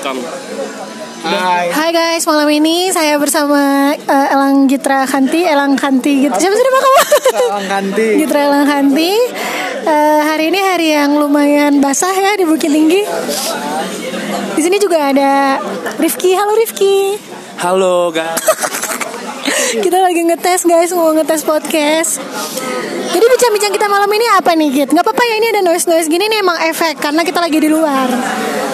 Kamu. Hai. Hai guys, malam ini saya bersama eh, Elang Gitra Kanti, Elang Kanti gitu. Siapa sih nama kamu? Elang Kanti. Gitra Elang Kanti. Eh, hari ini hari yang lumayan basah ya di Bukit Tinggi. Di sini juga ada Rifki. Halo Rifki. Halo guys. Kita lagi ngetes guys, mau ngetes podcast. Jadi bincang-bincang kita malam ini apa nih Git? Gak apa-apa ya ini ada noise-noise gini nih emang efek karena kita lagi di luar.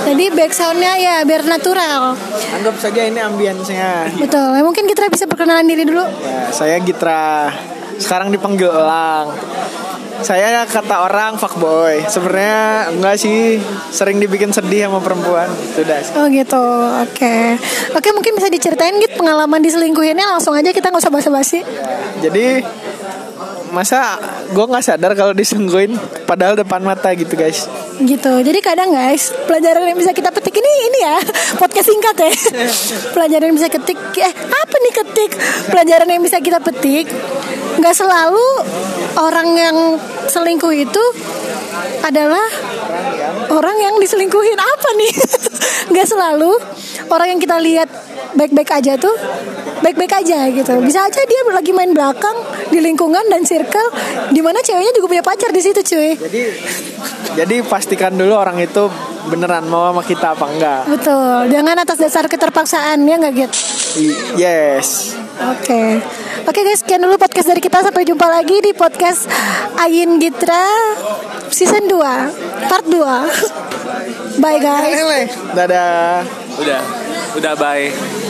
Jadi backsoundnya ya biar natural. Anggap saja ini ambience-nya. Betul. Ya, mungkin Gitra bisa perkenalan diri dulu. Ya, saya Gitra. Sekarang dipanggil Elang. Saya kata orang fuckboy. Sebenarnya enggak sih. Sering dibikin sedih sama perempuan. Sudah. Oh gitu, oke. Oke mungkin bisa diceritain gitu pengalaman diselingkuhinnya langsung aja kita nggak usah basa-basi. Jadi masa gue nggak sadar kalau diselingkuhin padahal depan mata gitu guys Gitu. Jadi kadang guys pelajaran yang bisa kita petik ini ini ya podcast singkat ya. pelajaran yang bisa ketik eh apa nih ketik? Pelajaran yang bisa kita petik nggak selalu orang yang selingkuh itu adalah orang yang diselingkuhin apa nih? Nggak selalu orang yang kita lihat baik-baik aja tuh baik-baik aja gitu. Bisa aja dia lagi main belakang di lingkungan dan circle di mana ceweknya juga punya pacar di situ cuy. jadi jadi pastikan dulu orang itu beneran mau sama kita apa enggak Betul. Jangan atas dasar keterpaksaan ya nggak gitu. Yes Oke. Oke guys, sekian dulu podcast dari kita. Sampai jumpa lagi di podcast Ayin Gitra season 2, part 2. Bye guys. dadah Udah. Udah bye.